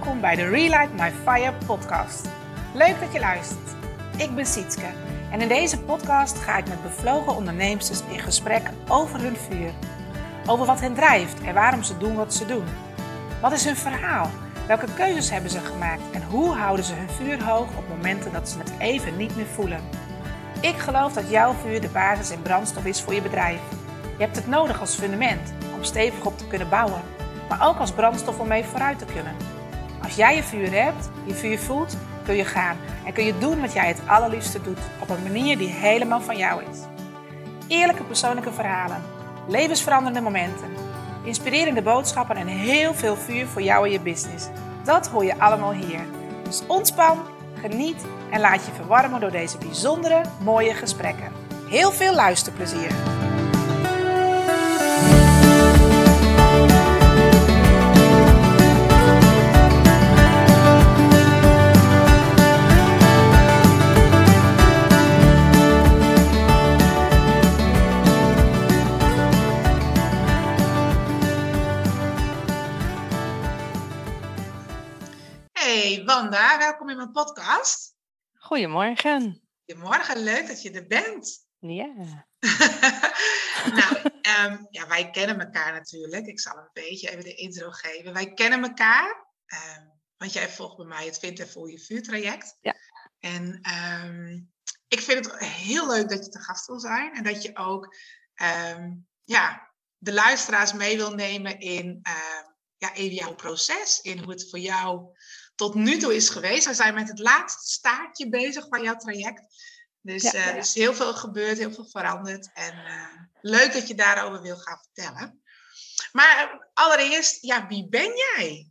Welkom bij de Relight My Fire podcast. Leuk dat je luistert. Ik ben Sietske en in deze podcast ga ik met bevlogen ondernemers in gesprek over hun vuur. Over wat hen drijft en waarom ze doen wat ze doen. Wat is hun verhaal? Welke keuzes hebben ze gemaakt en hoe houden ze hun vuur hoog op momenten dat ze het even niet meer voelen? Ik geloof dat jouw vuur de basis en brandstof is voor je bedrijf. Je hebt het nodig als fundament om stevig op te kunnen bouwen maar ook als brandstof om mee vooruit te kunnen. Als jij je vuur hebt, je vuur voelt, kun je gaan en kun je doen wat jij het allerliefste doet op een manier die helemaal van jou is. Eerlijke persoonlijke verhalen, levensveranderende momenten, inspirerende boodschappen en heel veel vuur voor jou en je business. Dat hoor je allemaal hier. Dus ontspan, geniet en laat je verwarmen door deze bijzondere, mooie gesprekken. Heel veel luisterplezier! Welkom in mijn podcast. Goedemorgen. Goedemorgen, leuk dat je er bent. Ja. nou, um, ja, wij kennen elkaar natuurlijk. Ik zal een beetje even de intro geven. Wij kennen elkaar, um, want jij volgt bij mij het Vind en Voel Je Vuur traject. Ja. En um, ik vind het heel leuk dat je te gast wil zijn en dat je ook ja, de luisteraars mee wil nemen in, ja, in jouw proces, in hoe het voor jou tot nu toe is geweest. We zijn met het laatste staartje bezig van jouw traject. Dus ja, uh, er is heel veel gebeurd, heel veel veranderd. En uh, leuk dat je daarover wil gaan vertellen. Maar uh, allereerst, ja, wie ben jij?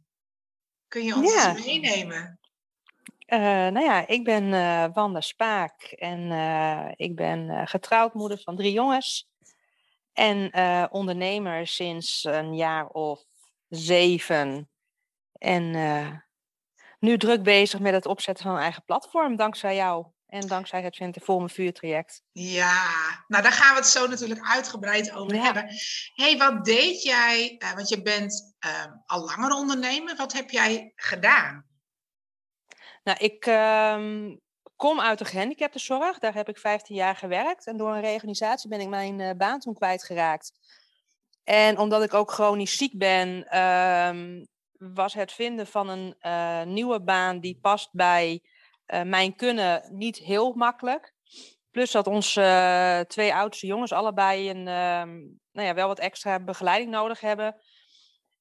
Kun je ons ja. meenemen? nou ja, ik ben Wanda Spaak en ik ben getrouwd moeder van drie jongens. En ondernemer sinds een jaar of zeven. En nu druk bezig met het opzetten van een eigen platform, dankzij jou. En dankzij het mijn vuurtraject. Ja, nou daar gaan we het zo natuurlijk uitgebreid over ja. hebben. hey, wat deed jij? Uh, want je bent uh, al langer ondernemer. Wat heb jij gedaan? Nou, ik uh, kom uit de gehandicaptenzorg. Daar heb ik 15 jaar gewerkt. En door een reorganisatie ben ik mijn uh, baan toen kwijtgeraakt. En omdat ik ook chronisch ziek ben, ehm, was het vinden van een uh, nieuwe baan die past bij uh, mijn kunnen niet heel makkelijk. Plus dat onze uh, twee oudste jongens allebei een, nou ja, wel wat extra begeleiding nodig hebben.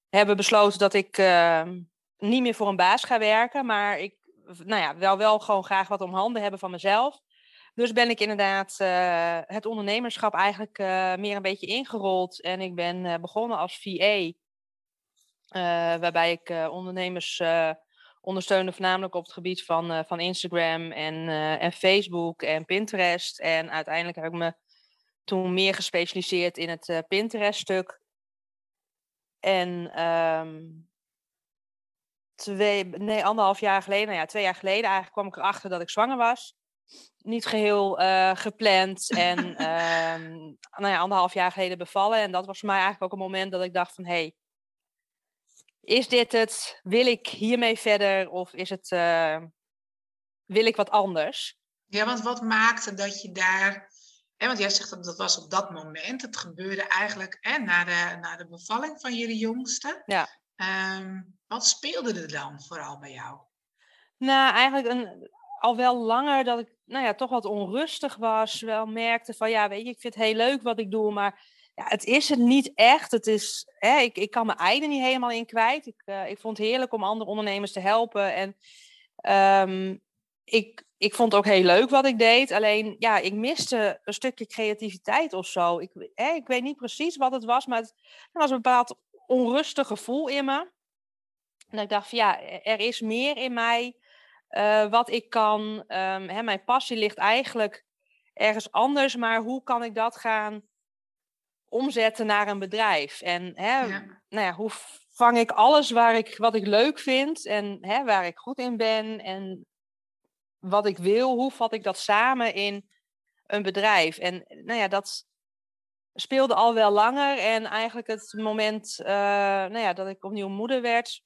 Hebben besloten dat ik ehm, niet meer voor een baas ga werken, maar ik nou ja, wel, wel gewoon graag wat om handen hebben van mezelf. Dus ben ik inderdaad het ondernemerschap eigenlijk meer een beetje ingerold. En ik ben begonnen als VA waarbij ik uh, ondernemers uh, ondersteunde, voornamelijk op het gebied van, van Instagram en, en Facebook en Pinterest. En uiteindelijk heb ik me toen meer gespecialiseerd in het Pinterest-stuk. En um, twee, nee, anderhalf jaar geleden, nou ja, twee jaar geleden eigenlijk kwam ik erachter dat ik zwanger was. Niet geheel gepland en um, nou ja, anderhalf jaar geleden bevallen. En dat was voor mij eigenlijk ook een moment dat ik dacht van, hé, hey, is dit het? Wil ik hiermee verder? Of is het, uh, wil ik wat anders? Ja, want wat maakte dat je daar... Hè, want jij zegt dat dat was op dat moment. Het gebeurde eigenlijk hè, na, de, na de bevalling van jullie jongste. Ja. Um, wat speelde er dan vooral bij jou? Nou, eigenlijk een, al wel langer dat ik nou ja, toch wat onrustig was. Wel merkte van, ja, weet je, ik vind het heel leuk wat ik doe, maar ja, het is het niet echt. Het is, hè, ik, ik kan mijn ei er niet helemaal in kwijt. Ik, uh, ik vond het heerlijk om andere ondernemers te helpen. En um, ik, ik vond het ook heel leuk wat ik deed. Alleen, ja, ik miste een stukje creativiteit of zo. Ik, hè, ik weet niet precies wat het was, maar het, was een bepaald onrustig gevoel in me. En ik dacht ja, er is meer in mij uh, wat ik kan. Um, hè, mijn passie ligt eigenlijk ergens anders, maar hoe kan ik dat gaan omzetten naar een bedrijf. En hè, Nou ja, hoe vang ik alles waar ik, wat ik leuk vind en hè, waar ik goed in ben en wat ik wil, hoe vat ik dat samen in een bedrijf? En nou ja, dat speelde al wel langer. En eigenlijk het moment uh, nou ja, dat ik opnieuw moeder werd,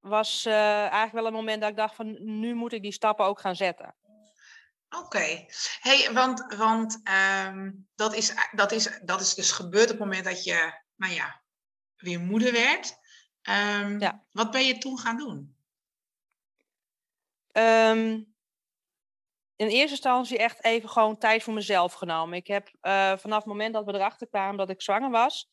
was uh, eigenlijk wel een moment dat ik dacht van nu moet ik die stappen ook gaan zetten. Oké, hey, want, want um, dat, is, dat, is, dat is dus gebeurd op het moment dat je, nou ja, weer moeder werd. Um, ja. Wat ben je toen gaan doen? Um, in eerste instantie echt even gewoon tijd voor mezelf genomen. Ik heb uh, vanaf het moment dat we erachter kwamen dat ik zwanger was,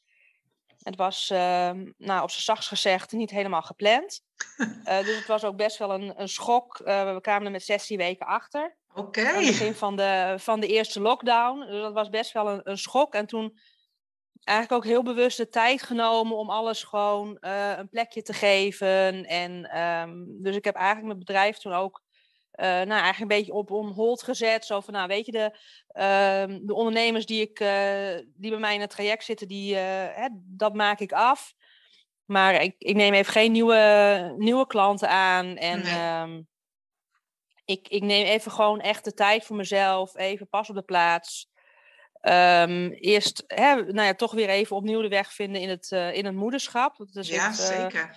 het was, uh, nou, op zijn zachtst gezegd, niet helemaal gepland. Uh, dus het was ook best wel een, een schok. Uh, we kwamen er met 16 weken achter. Oké. Okay. Het begin van de, van de eerste lockdown. Dus dat was best wel een, een schok. En toen eigenlijk ook heel bewust de tijd genomen om alles gewoon een plekje te geven. En um, dus ik heb eigenlijk mijn bedrijf toen ook uh, nou, eigenlijk een beetje op on hold gezet. Zo van, nou, weet je, de, uh, de ondernemers die, ik, uh, die bij mij in het traject zitten, die, eh, hè, dat maak ik af. Maar ik, ik neem even geen nieuwe, nieuwe klanten aan. En nee. um, ik, ik neem even gewoon echt de tijd voor mezelf. Even pas op de plaats. Um, eerst, hè, nou ja, toch weer even opnieuw de weg vinden in het, in het moederschap. Dat is ja, zeker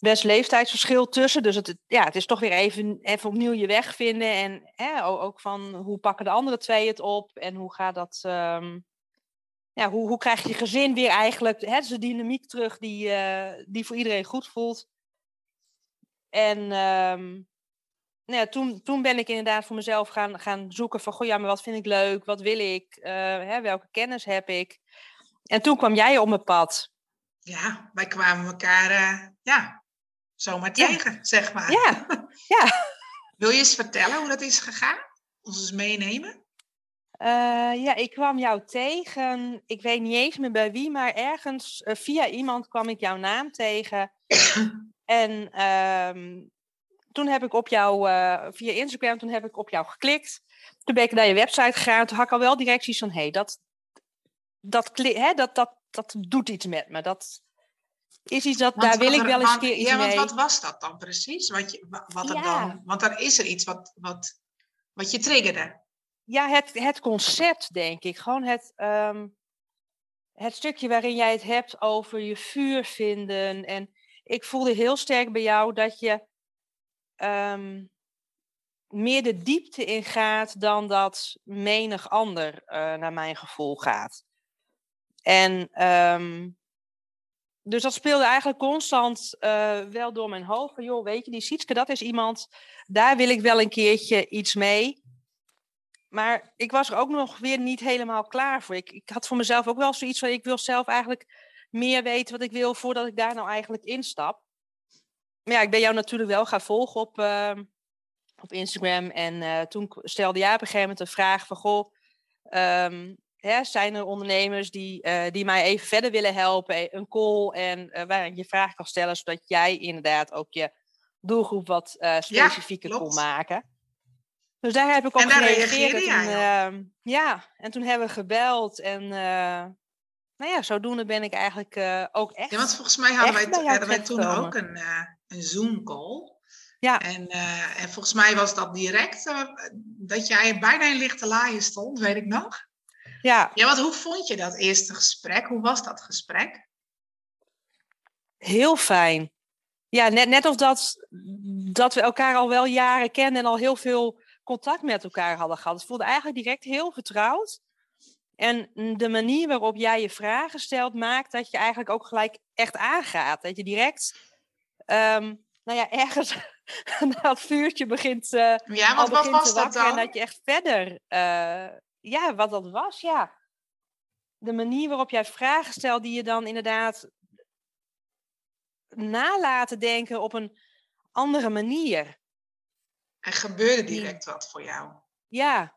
best leeftijdsverschil tussen. Dus het, ja, het is toch weer even, even opnieuw je weg vinden. En hè, ook van hoe pakken de andere twee het op en hoe gaat dat. Um, ja, hoe, hoe krijg je gezin weer eigenlijk hè, de dynamiek terug die, uh, die voor iedereen goed voelt. En um, nou ja, toen, toen ben ik inderdaad voor mezelf gaan, gaan zoeken van, goh ja, maar wat vind ik leuk, wat wil ik, uh, hè, welke kennis heb ik. En toen kwam jij op mijn pad. Ja, wij kwamen elkaar, uh, ja, zomaar tegen, ja. zeg maar. Ja, ja. Wil je eens vertellen hoe dat is gegaan? Ons eens meenemen? Uh, ja, ik kwam jou tegen. Ik weet niet eens meer bij wie, maar ergens via iemand kwam ik jouw naam tegen. en um, toen heb ik op jou, uh, via Instagram, toen heb ik op jou geklikt. Toen ben ik naar je website gegaan. Toen had ik al wel directies van, hé, hey, dat, dat, hè, dat, dat, dat doet iets met me. Dat, is iets dat, want, daar wil ik wel eens een keer iets ja, mee. Ja, want wat was dat dan precies? Wat je, wat er ja. dan, want er is er iets wat, wat, wat je triggerde. Ja, het, het concept, denk ik. Gewoon het, um, het stukje waarin jij het hebt over je vuur vinden. En ik voelde heel sterk bij jou dat je um, meer de diepte in gaat dan dat menig ander, uh, naar mijn gevoel, gaat. En um, dus dat speelde eigenlijk constant uh, wel door mijn hoofd. Joh, weet je, die Sietske, dat is iemand, daar wil ik wel een keertje iets mee. Maar ik was er ook nog weer niet helemaal klaar voor. Ik, ik had voor mezelf ook wel zoiets van, ik wil zelf eigenlijk meer weten wat ik wil voordat ik daar nou eigenlijk instap. Maar ja, ik ben jou natuurlijk wel gaan volgen op, uh, op Instagram. En uh, toen stelde jij op een gegeven moment een vraag van, goh, um, Hè, zijn er ondernemers die, uh, die mij even verder willen helpen, e-, een call en waarin je vragen kan stellen, zodat jij inderdaad ook je doelgroep wat specifieker ja, kon maken. Dus daar heb ik op gereageerd. En, ja, ja. En toen hebben we gebeld en nou ja, zodoende ben ik eigenlijk ook echt. Ja, want volgens mij hadden wij, hadden wij toen ook een, een Zoom-call. Ja. En, en volgens mij was dat direct dat jij bijna in lichte laaien stond, weet ik nog. Ja. ja, want hoe vond je dat eerste gesprek? Hoe was dat gesprek? Heel fijn. Ja, net, net of dat, dat we elkaar al wel jaren kennen en al heel veel contact met elkaar hadden gehad. Het voelde eigenlijk direct heel vertrouwd. En de manier waarop jij je vragen stelt, maakt dat je eigenlijk ook gelijk echt aangaat. Dat je direct, um, nou ja, ergens na het vuurtje begint, uh, ja, want wat was dat dan? En dat je echt verder uh, ja, wat dat was, ja. De manier waarop jij vragen stelt die je dan inderdaad nalaten denken op een andere manier. Er gebeurde direct wat voor jou. Ja.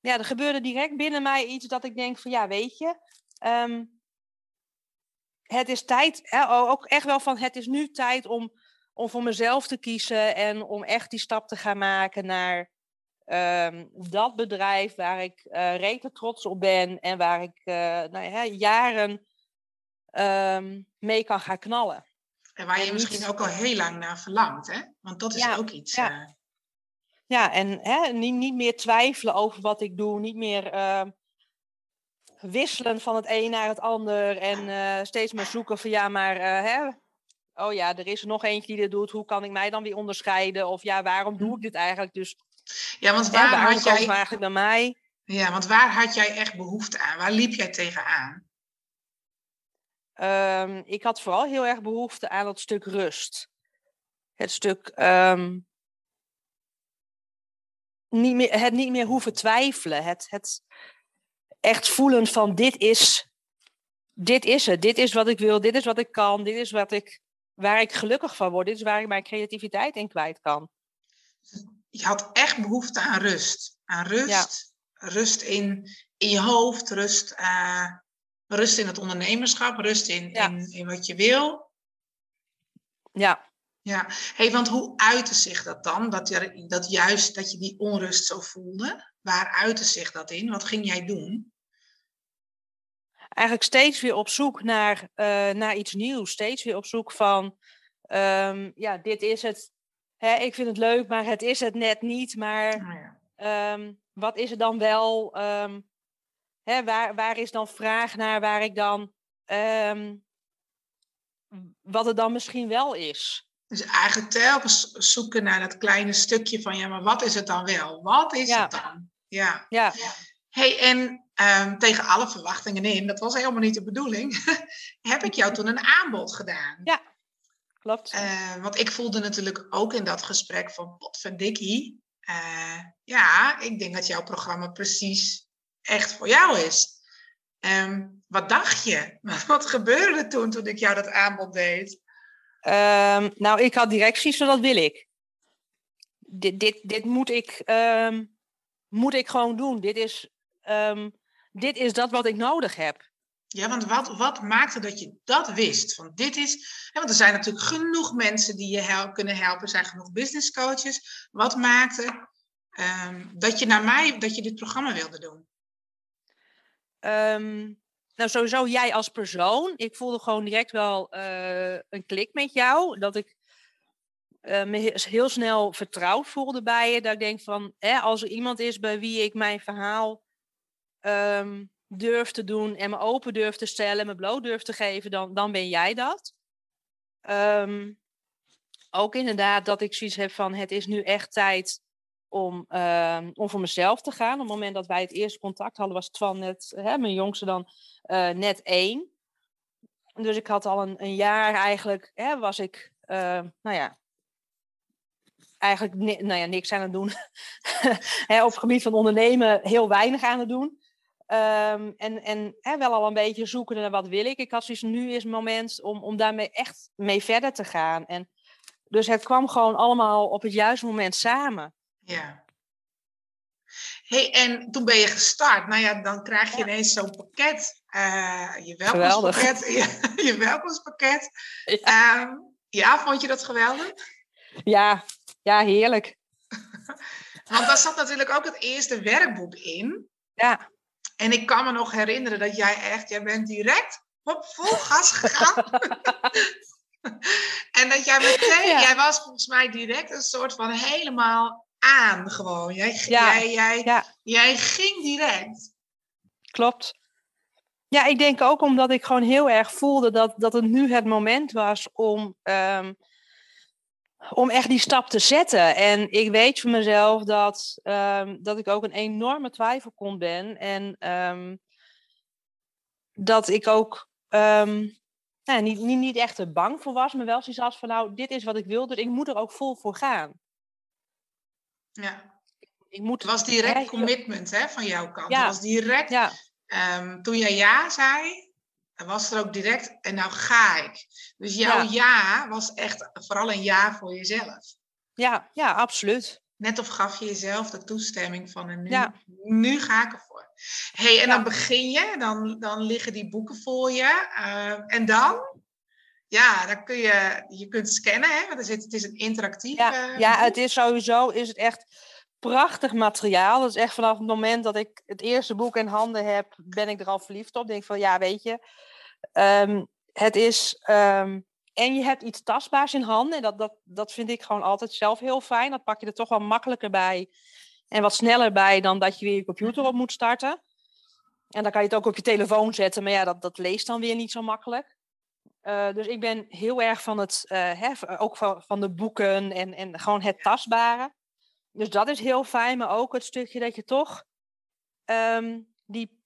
Ja, er gebeurde direct binnen mij iets dat ik denk van ja, weet je, um, het is tijd, hè, ook echt wel van het is nu tijd om, om voor mezelf te kiezen en om echt die stap te gaan maken naar um, dat bedrijf waar ik uh, trots op ben en waar ik uh, nou ja, jaren um, mee kan gaan knallen. En waar je en misschien niet... ook al heel lang naar verlangt, hè? Want dat is ja, ook iets. Ja, uh... ja en hè, niet, niet meer twijfelen over wat ik doe, niet meer uh, wisselen van het een naar het ander en steeds maar zoeken van ja, maar hè, oh ja, er is er nog eentje die dit doet. Hoe kan ik mij dan weer onderscheiden? Of ja, waarom doe Hm. ik dit eigenlijk? Dus Ja, want hè, waar waarom had jij, eigenlijk bij mij? ja, want waar had jij echt behoefte aan? Waar liep jij tegenaan? Ehm, ik had vooral heel erg behoefte aan dat stuk rust. Het stuk ehm, niet meer, het niet meer hoeven twijfelen. Het, het echt voelen van dit is, dit is het. Dit is wat ik wil. Dit is wat ik kan. Dit is wat ik, waar ik gelukkig van word. Dit is waar ik mijn creativiteit in kwijt kan. Je had echt behoefte aan rust. Aan rust. Rust in, in je hoofd. Rust, eh, rust in het ondernemerschap. Rust in, Ja. in, in wat je wil. Ja, Ja, hey, want hoe uitte zich dat dan? Dat, dat juist dat je die onrust zo voelde? Waar uitte zich dat in? Wat ging jij doen? Eigenlijk steeds weer op zoek naar, eh, naar iets nieuws. Steeds weer op zoek van, ehm, ja, dit is het. Hè, ik vind het leuk, maar het is het net niet. Maar ja. Ehm, wat is er dan wel? ehm, hè, waar, waar is dan vraag naar waar ik dan. wat het dan misschien wel is? Dus eigenlijk telkens zoeken naar dat kleine stukje van, ja, maar wat is het dan wel? Wat is Ja. het dan? Ja. Ja, hey, en ehm, tegen alle verwachtingen in, dat was helemaal niet de bedoeling, heb ik jou toen een aanbod gedaan. Ja. klopt. Eh, want ik voelde natuurlijk ook in dat gesprek van potverdikkie. eh ja, ik denk dat jouw programma precies echt voor jou is. Ehm, wat dacht je? Wat gebeurde er toen, toen ik jou dat aanbod deed? Ehm, nou, ik had directies, zo dat wil ik. Dit, dit, dit moet, ik, moet ik gewoon doen. Dit is, dit is dat wat ik nodig heb. Ja, want wat, wat maakte dat je dat wist? Van dit is, hè, want er zijn natuurlijk genoeg mensen die je hel- kunnen helpen. Er zijn genoeg business coaches. Wat maakte ehm, dat je naar mij, dat je dit programma wilde doen? Ehm, nou, sowieso jij als persoon. Ik voelde gewoon direct wel eh, een klik met jou. Dat ik eh, me he- heel snel vertrouwd voelde bij je. Dat ik denk van, hè, als er iemand is bij wie ik mijn verhaal ehm, durf te doen en me open durf te stellen, me bloot durf te geven, dan, dan ben jij dat. Ehm, ook inderdaad dat ik zoiets heb van, het is nu echt tijd om, ehm, om voor mezelf te gaan. Op het moment dat wij het eerste contact hadden, was Twan net, hè, mijn jongste dan, eh, net één. Dus ik had al een, een jaar eigenlijk, hè, was ik, eh, nou ja, eigenlijk nou ja, niks aan het doen. op het gebied van ondernemen heel weinig aan het doen. Ehm, en en hè, wel al een beetje zoeken naar wat wil ik. Ik had zoiets, nu is het moment om, om daarmee echt mee verder te gaan. En dus het kwam gewoon allemaal op het juiste moment samen. Ja. hey, en toen ben je gestart. Nou ja, dan krijg je Ja. ineens zo'n pakket. eh, je Geweldig. welkomstpakket. Ja, je welkomstpakket. Ja. Ehm, ja, vond je dat geweldig? Ja, ja heerlijk. Want daar zat natuurlijk ook het eerste werkboek in. Ja, En ik kan me nog herinneren dat jij echt, jij bent direct op vol gas gegaan. en dat jij meteen, Ja. jij was volgens mij direct een soort van helemaal aan gewoon. Jij, Ja, jij, jij, ja. jij ging direct. klopt. Ja, ik denk ook omdat ik gewoon heel erg voelde dat, dat het nu het moment was om, ehm, om echt die stap te zetten. En ik weet van mezelf dat, ehm, dat ik ook een enorme twijfelkont ben. En ehm, dat ik ook ehm, nou, niet, niet, niet echt er bang voor was, maar wel zoiets had van nou, dit is wat ik wil, dus ik moet er ook vol voor gaan. Ja. Ik moet, Het was direct commitment hè, van jouw kant. Ja. Het was direct, Ja, toen jij ja zei, was er ook direct, en nou ga ik. Dus jouw Ja. ja was echt vooral een ja voor jezelf. ja, ja, absoluut. Net of gaf je jezelf de toestemming van en nu, Ja. nu ga ik ervoor. hey, en Ja. dan begin je, dan, dan liggen die boeken voor je. eh, en dan, ja, dan kun je, je kunt scannen, hè, want er zit, het is een interactief Ja, ja, het is sowieso is het echt prachtig materiaal. Dat is echt vanaf het moment dat ik het eerste boek in handen heb, ben ik er al verliefd op. Denk van ja, weet je, ehm, het is. ehm, en je hebt iets tastbaars in handen. En dat, dat, dat vind ik gewoon altijd zelf heel fijn. Dat pak je er toch wel makkelijker bij. En wat sneller bij dan dat je weer je computer op moet starten. En dan kan je het ook op je telefoon zetten. Maar ja, dat, dat leest dan weer niet zo makkelijk. Eh, dus ik ben heel erg van het, uh, hè, ook van, van de boeken en, en gewoon het tastbare. Dus dat is heel fijn, maar ook het stukje dat je toch ehm, die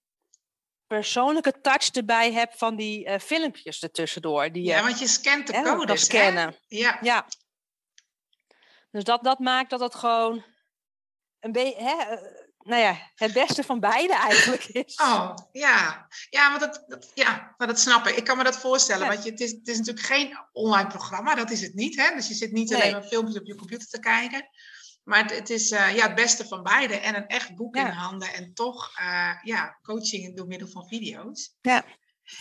persoonlijke touch erbij hebt van die uh, filmpjes ertussendoor. Die ja, want je scant de code. Dat scannen. Ja. ja. Dus dat, dat maakt dat het gewoon een beetje nou ja, het beste van beide eigenlijk is. Oh, ja. Ja, maar dat, dat, ja, maar dat snap ik. Ik kan me dat voorstellen. Want je, het, is, het is natuurlijk geen online programma. Dat is het niet. Hè? Dus je zit niet alleen maar filmpjes op je computer te kijken. Maar het, het is uh, ja, het beste van beide. En een echt boek in handen. En toch uh, ja, coaching door middel van video's. Ja.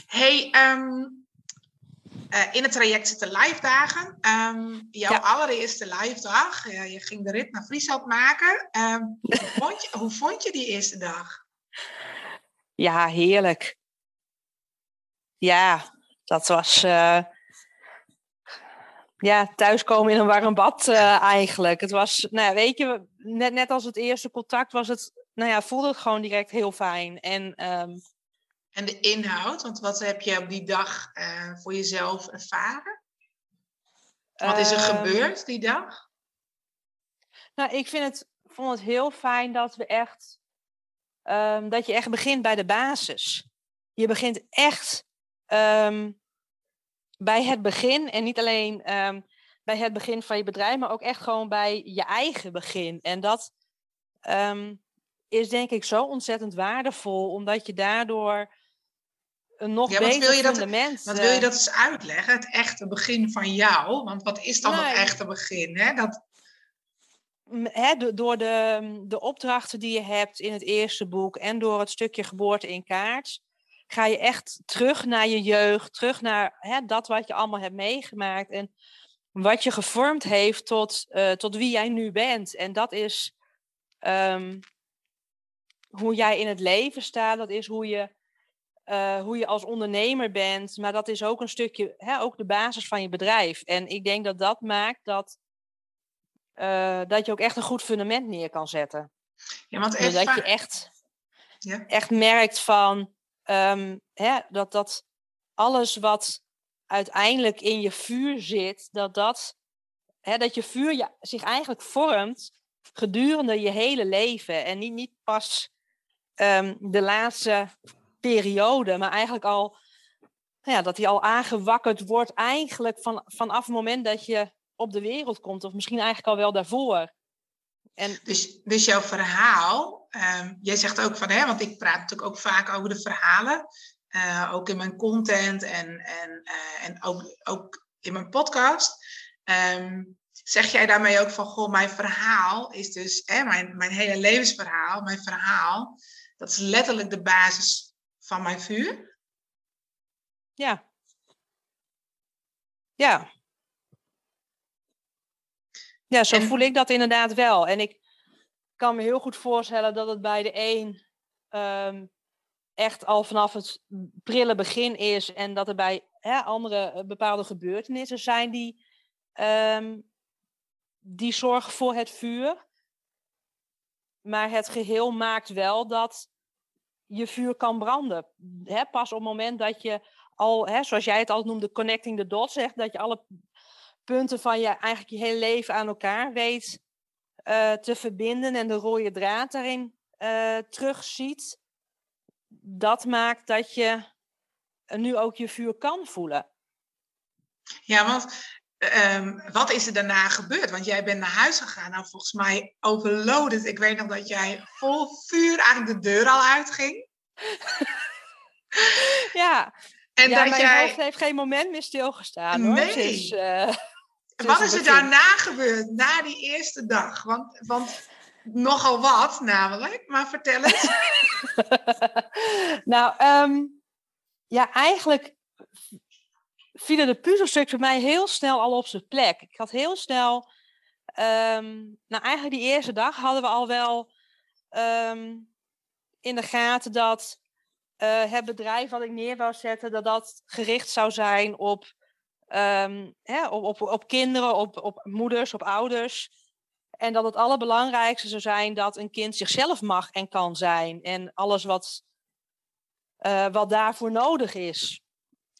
hey, um, uh, in het traject zitten live dagen. Um, jouw ja. allereerste live dag, je ging de rit naar Friesland maken. Um, hoe, vond je, hoe vond je die eerste dag? Ja, heerlijk. Ja, dat was. Uh, ja, thuiskomen in een warm bad eigenlijk. Het was, nou ja, weet je, net, net als het eerste contact was het, nou ja, voelde het gewoon direct heel fijn. En um, en de inhoud? Want wat heb je op die dag uh, voor jezelf ervaren? Wat is er um, gebeurd die dag? Nou, ik vind het, vond het heel fijn dat we echt, um, dat je echt begint bij de basis. Je begint echt um, bij het begin en niet alleen bij het begin van je bedrijf, maar ook echt gewoon bij je eigen begin. En dat is denk ik zo ontzettend waardevol, omdat je daardoor een nog ja, beter wil je fundament... Dat, wat wil je dat eens uitleggen? Het echte begin van jou? Want wat is dan het echte begin? Hè? Dat... Hè, door de, de opdrachten die je hebt in het eerste boek en door het stukje geboorte in kaart, ga je echt terug naar je jeugd, terug naar hè, dat wat je allemaal hebt meegemaakt en wat je gevormd heeft tot, uh, tot wie jij nu bent. En dat is um, hoe jij in het leven staat, dat is hoe je uh, hoe je als ondernemer bent. Maar dat is ook een stukje, hè, ook de basis van je bedrijf. En ik denk dat dat maakt dat, uh, dat je ook echt een goed fundament neer kan zetten. Ja, want even... Dat je echt, ja. echt merkt van um, hè, dat, dat alles wat uiteindelijk in je vuur zit, dat, dat, hè, dat je vuur zich eigenlijk vormt gedurende je hele leven. En niet, niet pas um, de laatste periode, maar eigenlijk al, nou ja, dat hij al aangewakkerd wordt eigenlijk van, vanaf het moment dat je op de wereld komt, of misschien eigenlijk al wel daarvoor. En... Dus, dus jouw verhaal, um, jij zegt ook van, hè, want ik praat natuurlijk ook vaak over de verhalen, uh, ook in mijn content en, en, uh, en ook, ook in mijn podcast. Um, zeg jij daarmee ook van, goh, mijn verhaal is dus, hè, mijn, mijn hele levensverhaal, mijn verhaal, dat is letterlijk de basis van mijn vuur? Ja. Ja. Ja, zo voel ik dat inderdaad wel. En ik kan me heel goed voorstellen dat het bij de een um, echt al vanaf het prille begin is. En dat er bij hè, andere eh, bepaalde gebeurtenissen zijn die, um, die zorgen voor het vuur. Maar het geheel maakt wel dat je vuur kan branden. Hè, pas op het moment dat je al, hè, zoals jij het al noemde, connecting the dots, zegt, dat je alle punten van je eigenlijk je hele leven aan elkaar weet uh, te verbinden en de rode draad daarin uh, terugziet, dat maakt dat je nu ook je vuur kan voelen. Ja, want um, wat is er daarna gebeurd? Want jij bent naar huis gegaan, nou volgens mij overloaded. Ik weet nog dat jij vol vuur eigenlijk de deur al uitging. ja, en ja, dat mijn jij... hoofd heeft geen moment meer stilgestaan. Hoor. Nee. Dus, uh, wat is er daarna gebeurd, na die eerste dag? Want, want nogal wat namelijk, maar vertel eens. nou, um, ja, eigenlijk vielen de puzzelstukjes bij mij heel snel al op zijn plek. Ik had heel snel, um, nou eigenlijk die eerste dag hadden we al wel um, in de gaten dat uh, het bedrijf wat ik neer wou zetten, dat dat gericht zou zijn op, um, hè, op, op, op kinderen, op, op moeders, op ouders. En dat het allerbelangrijkste zou zijn dat een kind zichzelf mag en kan zijn. En alles wat, uh, wat daarvoor nodig is.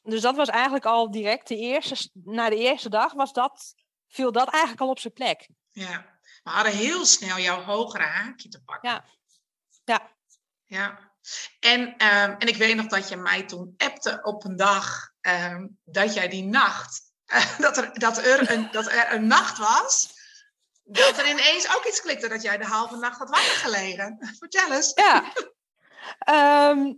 dus dat was eigenlijk al direct de eerste, na de eerste dag was dat, viel dat eigenlijk al op zijn plek. Ja, we hadden heel snel jouw hogere haakje te pakken. Ja. Ja. Ja. En, ehm, en ik weet nog dat je mij toen appte op een dag ehm, dat jij die nacht, dat, er, dat, er een, dat er een nacht was, dat er ineens ook iets klikte dat jij de halve nacht had wakker gelegen. Vertel eens. Ja. Ehm,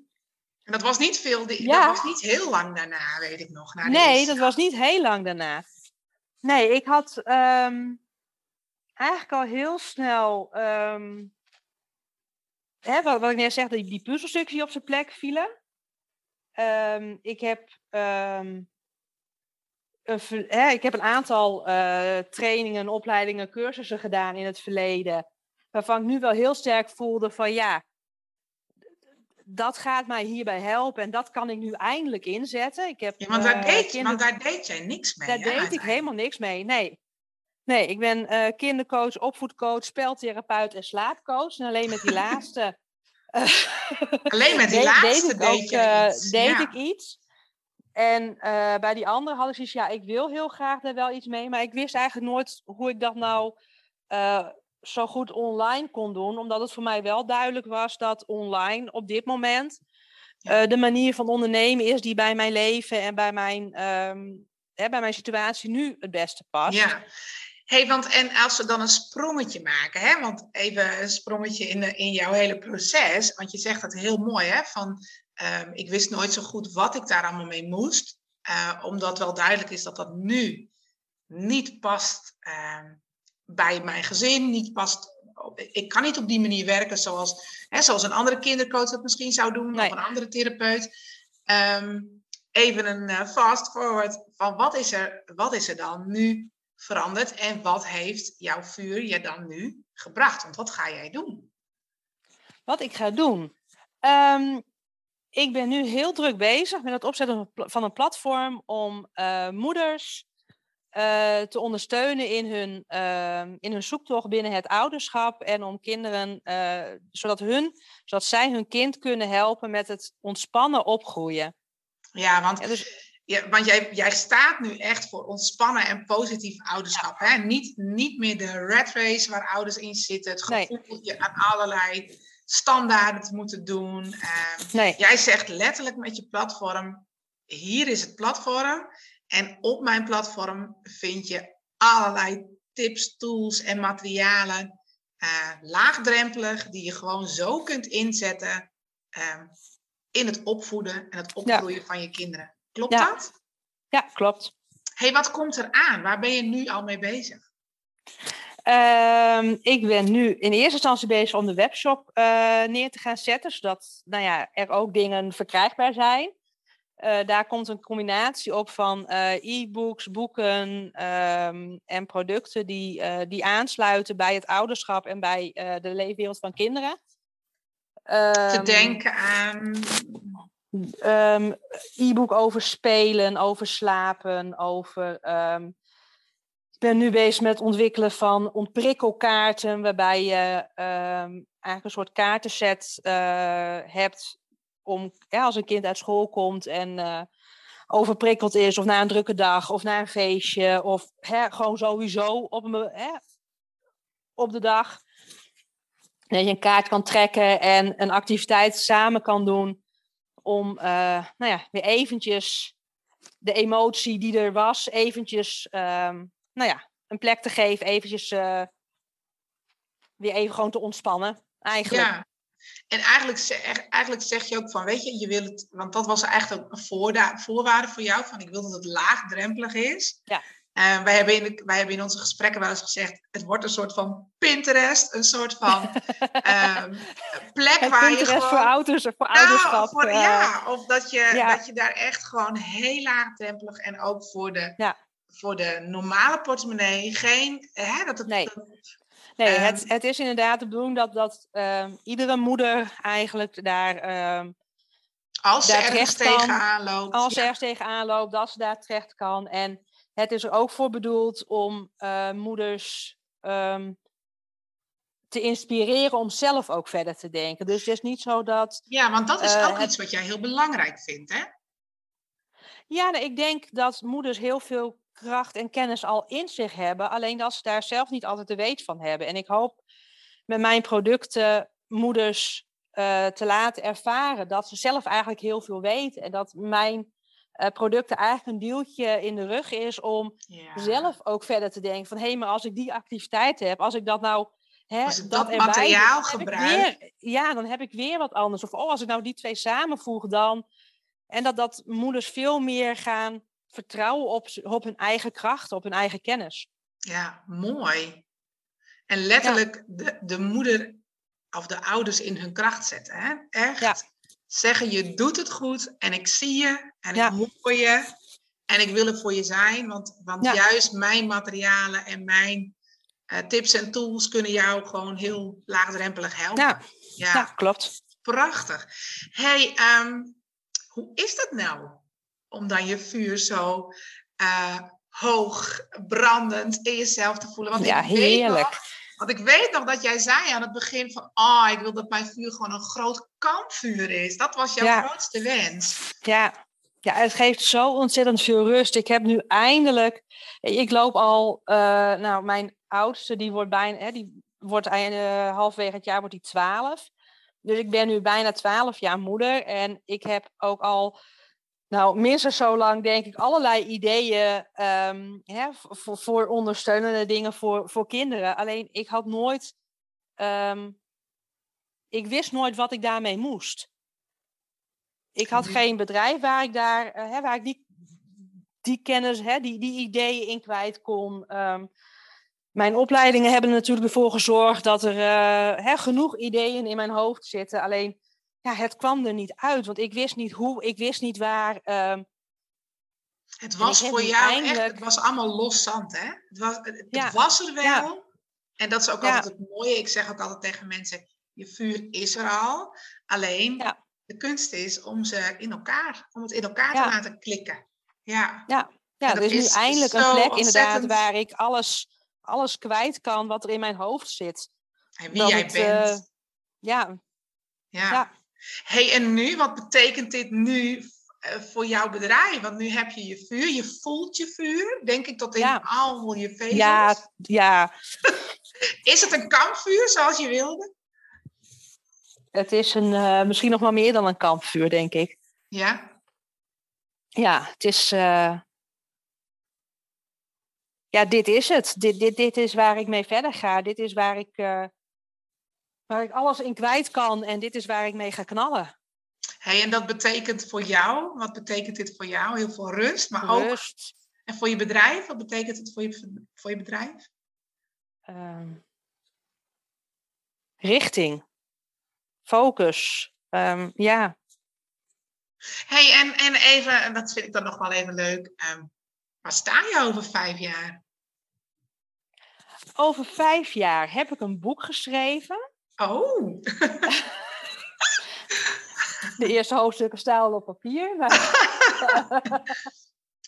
en dat was niet veel, dat was niet heel lang daarna, weet ik nog. nee, dat was niet heel lang daarna. Nee, ik had eigenlijk al heel snel hè, wat, wat, ik net zeg, die, die puzzelstukjes die op zijn plek vielen. Um, ik heb um, een, hè, ik heb een aantal uh, trainingen, opleidingen, cursussen gedaan in het verleden. Waarvan ik nu wel heel sterk voelde van ja, dat gaat mij hierbij helpen en dat kan ik nu eindelijk inzetten. Ik heb, ja, want, daar uh, deed, kinder... want daar deed jij niks mee. Daar deed ik helemaal niks mee, nee. Nee, ik ben uh, kindercoach, opvoedcoach, speltherapeut en slaapcoach. En alleen met die laatste. Alleen met die laatste deed, deed, ik, ook, deed ik iets. En uh, bij die andere had ik zoiets, ja, ik wil heel graag daar wel iets mee. Maar ik wist eigenlijk nooit hoe ik dat nou zo goed online kon doen. Omdat het voor mij wel duidelijk was dat online op dit moment de manier van ondernemen is die bij mijn leven en bij mijn, um, hè, bij mijn situatie nu het beste past. Ja hey, want en als we dan een sprongetje maken, hè, want even een sprongetje in, de, in jouw hele proces, want je zegt dat heel mooi, hè, van um, ik wist nooit zo goed wat ik daar allemaal mee moest, uh, omdat wel duidelijk is dat dat nu niet past uh, bij mijn gezin, niet past. Ik kan niet op die manier werken zoals, hè, zoals een andere kindercoach dat misschien zou doen, nee. of een andere therapeut. Um, even een uh, fast forward van wat is er, wat is er dan nu veranderd en wat heeft jouw vuur je dan nu gebracht? Want wat ga jij doen? Wat ik ga doen? Um, ik ben nu heel druk bezig met het opzetten van een platform om uh, moeders uh, te ondersteunen in hun, uh, in hun zoektocht binnen het ouderschap en om kinderen, uh, zodat, hun, zodat zij hun kind kunnen helpen met het ontspannen opgroeien. Ja, want ja, dus, ja, want jij, jij staat nu echt voor ontspannen en positief ouderschap. Hè? Niet, niet meer de red race waar ouders in zitten. Het gevoel nee. je aan allerlei standaarden te moeten doen. Uh, nee. Jij zegt letterlijk met je platform, hier is het platform. En op mijn platform vind je allerlei tips, tools en materialen. Uh, laagdrempelig, die je gewoon zo kunt inzetten uh, in het opvoeden en het opgroeien ja. van je kinderen. Klopt ja. dat? Ja, klopt. hey, wat komt er aan? Waar ben je nu al mee bezig? Um, ik ben nu in eerste instantie bezig om de webshop uh, neer te gaan zetten, zodat nou ja, er ook dingen verkrijgbaar zijn. Uh, daar komt een combinatie op van uh, e-books, boeken um, en producten die, die aansluiten bij het ouderschap en bij de leefwereld van kinderen. Um, te ehm, denken aan e-book over spelen, over slapen, over. Ben nu bezig met het ontwikkelen van ontprikkelkaarten, waarbij je um, eigenlijk een soort kaartenset uh, hebt om als een kind uit school komt en uh, overprikkeld is, of na een drukke dag, of na een feestje, of hè, gewoon sowieso op, een, hè, op de dag. Dat je een kaart kan trekken en een activiteit samen kan doen om uh, nou ja, weer eventjes de emotie die er was, eventjes um, nou ja, een plek te geven, eventjes uh, weer even gewoon te ontspannen. Eigenlijk. Ja. En eigenlijk zeg, eigenlijk zeg je ook van, weet je, je wil het, want dat was eigenlijk ook een voorwaarde voor jou, van ik wil dat het laagdrempelig is. Ja. Uh, wij, hebben in wij hebben in onze gesprekken wel eens gezegd: het wordt een soort van Pinterest, een soort van um, plek waar Pinterest je gewoon. voor ouders of voor nou, ouderschap. Voor, uh, ja, of dat je, ja. dat je daar echt gewoon heel laagdrempelig en ook voor de, ja. Voor de normale portemonnee geen. Hè, dat het, nee, nee um, het, het is inderdaad de bedoeling dat, dat uh, iedere moeder eigenlijk daar. Um, als ze ergens tegenaan loopt. Als ze ergens tegenaan loopt, dat ze daar terecht kan. En het is er ook voor bedoeld om uh, moeders te inspireren om zelf ook verder te denken. Dus het is niet zo dat. Ja, want dat is uh, ook het... iets wat jij heel belangrijk vindt, hè? Ja, nou, ik denk dat moeders heel veel kracht en kennis al in zich hebben, alleen dat ze daar zelf niet altijd de weet van hebben. En ik hoop met mijn producten moeders uh, te laten ervaren dat ze zelf eigenlijk heel veel weten en dat mijn uh, producten eigenlijk een duwtje in de rug is om Ja. zelf ook verder te denken van hé, maar als ik die activiteit heb, als ik dat nou hè, Als ik dat materiaal gebruik. weer- ja, dan heb ik weer wat anders. Of oh, als ik nou die twee samenvoeg, dan. En dat, dat moeders veel meer gaan vertrouwen op, op hun eigen kracht, op hun eigen kennis. Ja, mooi. En letterlijk de, de moeder of de ouders in hun kracht zetten. Hè? Echt Ja. zeggen, je doet het goed en ik zie je en Ja. ik hoor je en ik wil er voor je zijn. Want, want juist mijn materialen en mijn eh, tips en tools kunnen jou gewoon heel laagdrempelig helpen. Ja klopt. prachtig. hey, ehm, hoe is dat nou? Om dan je vuur zo eh, hoog, brandend in jezelf te voelen. Want Ja, ik weet nog- heerlijk. want ik weet nog dat jij zei aan het begin van... Oh, ik wil dat mijn vuur gewoon een groot kampvuur is. Dat was jouw Ja. grootste wens. Ja. ja, het geeft zo ontzettend veel rust. Ik heb nu eindelijk. Ik loop al. eh, nou, mijn oudste, die wordt bijna. Hè, die wordt eind- eh, halverwege het jaar wordt die 12. Dus ik ben nu bijna 12 jaar moeder. En ik heb ook al. Nou, minstens zo lang denk ik allerlei ideeën ehm, hè, voor, voor ondersteunende dingen voor, voor kinderen. Alleen ik had nooit. ehm, ik wist nooit wat ik daarmee moest. Ik had Mhm. geen bedrijf waar ik daar, eh, hè, waar ik die, die kennis, hè, die, die ideeën in kwijt kon. Ehm, mijn opleidingen hebben er natuurlijk ervoor gezorgd dat er eh, hè, genoeg ideeën in mijn hoofd zitten. Alleen, ja, het kwam er niet uit, want ik wist niet hoe, ik wist niet waar. ehm, Het was voor jou echt... Het was allemaal los zand, hè? Het was, het, Ja. was er wel. Ja. En dat is ook Ja. altijd het mooie. Ik zeg ook altijd tegen mensen... Je vuur is er al. Alleen... Ja. De kunst is om ze in elkaar, om het in elkaar Ja. te laten klikken. Ja, ja, dat er is, is nu eindelijk een plek inderdaad waar ik alles, alles kwijt kan wat er in mijn hoofd zit. en wie Dat jij het, bent. eh, Ja, ja. Hey, en nu, wat betekent dit nu eh, voor jouw bedrijf? Want nu heb je je vuur, je voelt je vuur, denk ik, tot in Ja. al je vezels. ja, ja, Is het een kampvuur zoals je wilde? het is een, eh, misschien nog wel meer dan een kampvuur, denk ik. Ja, Ja, het is. eh, Ja, dit is het. Dit, dit, dit is waar ik mee verder ga. Dit is waar ik, waar ik alles in kwijt kan. En dit is waar ik mee ga knallen. hey, en dat betekent voor jou, wat betekent dit voor jou? Heel veel rust, maar ook Rust. en voor je bedrijf. Wat betekent het voor je, voor je bedrijf? ehm, richting. Focus. ehm, ja. hey, en, en even, en dat vind ik dan nog wel even leuk. ehm, waar sta je over vijf jaar? Over vijf jaar heb ik een boek geschreven. Oh, De eerste hoofdstukken staan al op papier. Maar,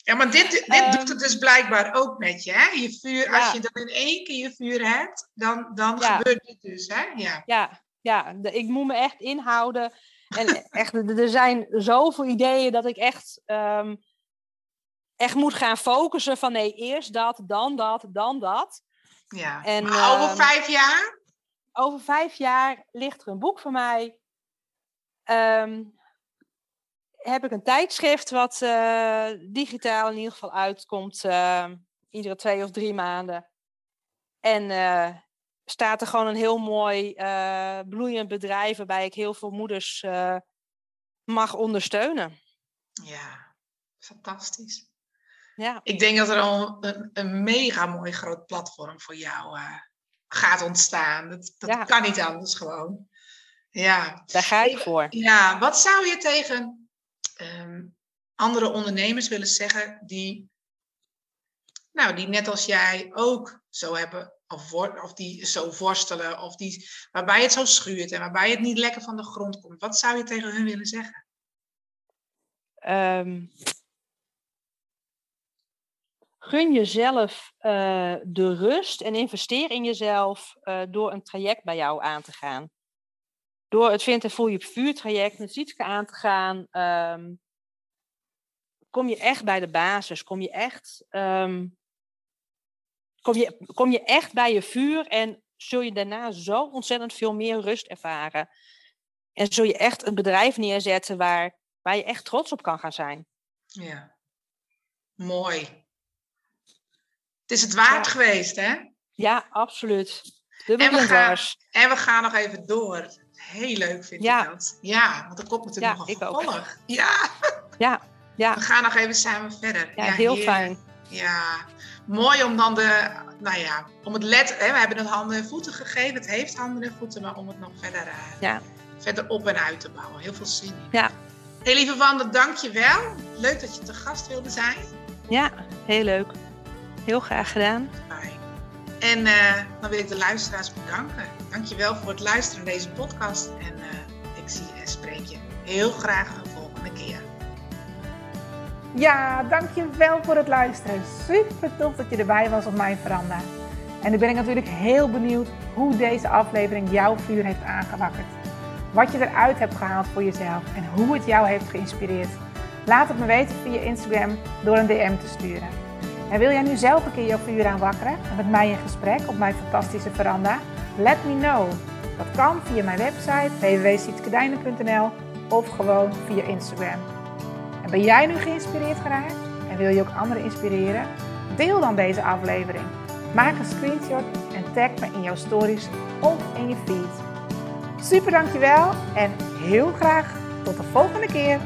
Ja, maar dit, dit Ehm, doet het dus blijkbaar ook met je, hè? Je vuur, als je dan in één keer je vuur hebt, dan, dan Ja. gebeurt dit dus, hè? Ja. ja, ja de- ik moet me echt inhouden. En echt, er zijn zoveel ideeën dat ik echt, ehm, echt moet gaan focussen van nee, eerst dat, dan dat, dan dat. ja. En, maar over ehm, vijf jaar? Over vijf jaar ligt er een boek van mij. Ehm, heb ik een tijdschrift wat eh, digitaal in ieder geval uitkomt. eh, iedere twee of drie maanden. En eh, staat er gewoon een heel mooi bloeiend bedrijf waarbij ik heel veel moeders mag ondersteunen. Ja, fantastisch. Ja, Ik denk dat er al een, een mega mooi groot platform voor jou gaat ontstaan. Dat, dat Ja. kan niet anders gewoon. Ja. daar ga ik voor. ja, wat zou je tegen ehm, andere ondernemers willen zeggen die, nou, die net als jij ook zo hebben, of, of die zo worstelen, of die, waarbij het zo schuurt en waarbij het niet lekker van de grond komt? Wat zou je tegen hun willen zeggen? Ehm, gun jezelf eh, de rust en investeer in jezelf eh, door een traject bij jou aan te gaan. Door het Vind en Voel je vuurtraject met Sietske aan te gaan. ehm, kom je echt bij de basis. Kom je echt, ehm, kom je, kom je echt bij je vuur en zul je daarna zo ontzettend veel meer rust ervaren. En zul je echt een bedrijf neerzetten waar, waar je echt trots op kan gaan zijn. Ja, mooi. Het is het waard geweest, hè? Ja, absoluut. En we, gaan, en we gaan nog even door. Heel leuk vind ik dat. Ja, want er komt natuurlijk nog een vervolg. Ja. ja, ja. We gaan nog even samen verder. Ja, heel fijn. Ja, mooi om dan de, nou ja, om het let, hè, we hebben het handen en voeten gegeven. Het heeft handen en voeten, maar om het nog verder, uh, ja. verder op en uit te bouwen. Heel veel zin in. Ja. Hey, lieve Wanda, dank je wel. Leuk dat je te gast wilde zijn. Ja, heel leuk. Heel graag gedaan. En uh, dan wil ik de luisteraars bedanken. Dank je wel voor het luisteren naar deze podcast. En uh, ik zie en spreek je heel graag een volgende keer. Ja, dankjewel voor het luisteren. Super tof dat je erbij was op mijn veranda. En nu ben ik natuurlijk heel benieuwd hoe deze aflevering jouw vuur heeft aangewakkerd. Wat je eruit hebt gehaald voor jezelf en hoe het jou heeft geïnspireerd. Laat het me weten via Instagram door een DM te sturen. En wil jij nu zelf een keer jouw vuur aanwakkeren en met mij in gesprek op mijn fantastische veranda? Let me know. Dat kan via mijn website www.sietskedijnen.nl of gewoon via Instagram. En ben jij nu geïnspireerd geraakt en wil je ook anderen inspireren? Deel dan deze aflevering. Maak een screenshot en tag me in jouw stories of in je feed. Super dankjewel en heel graag tot de volgende keer.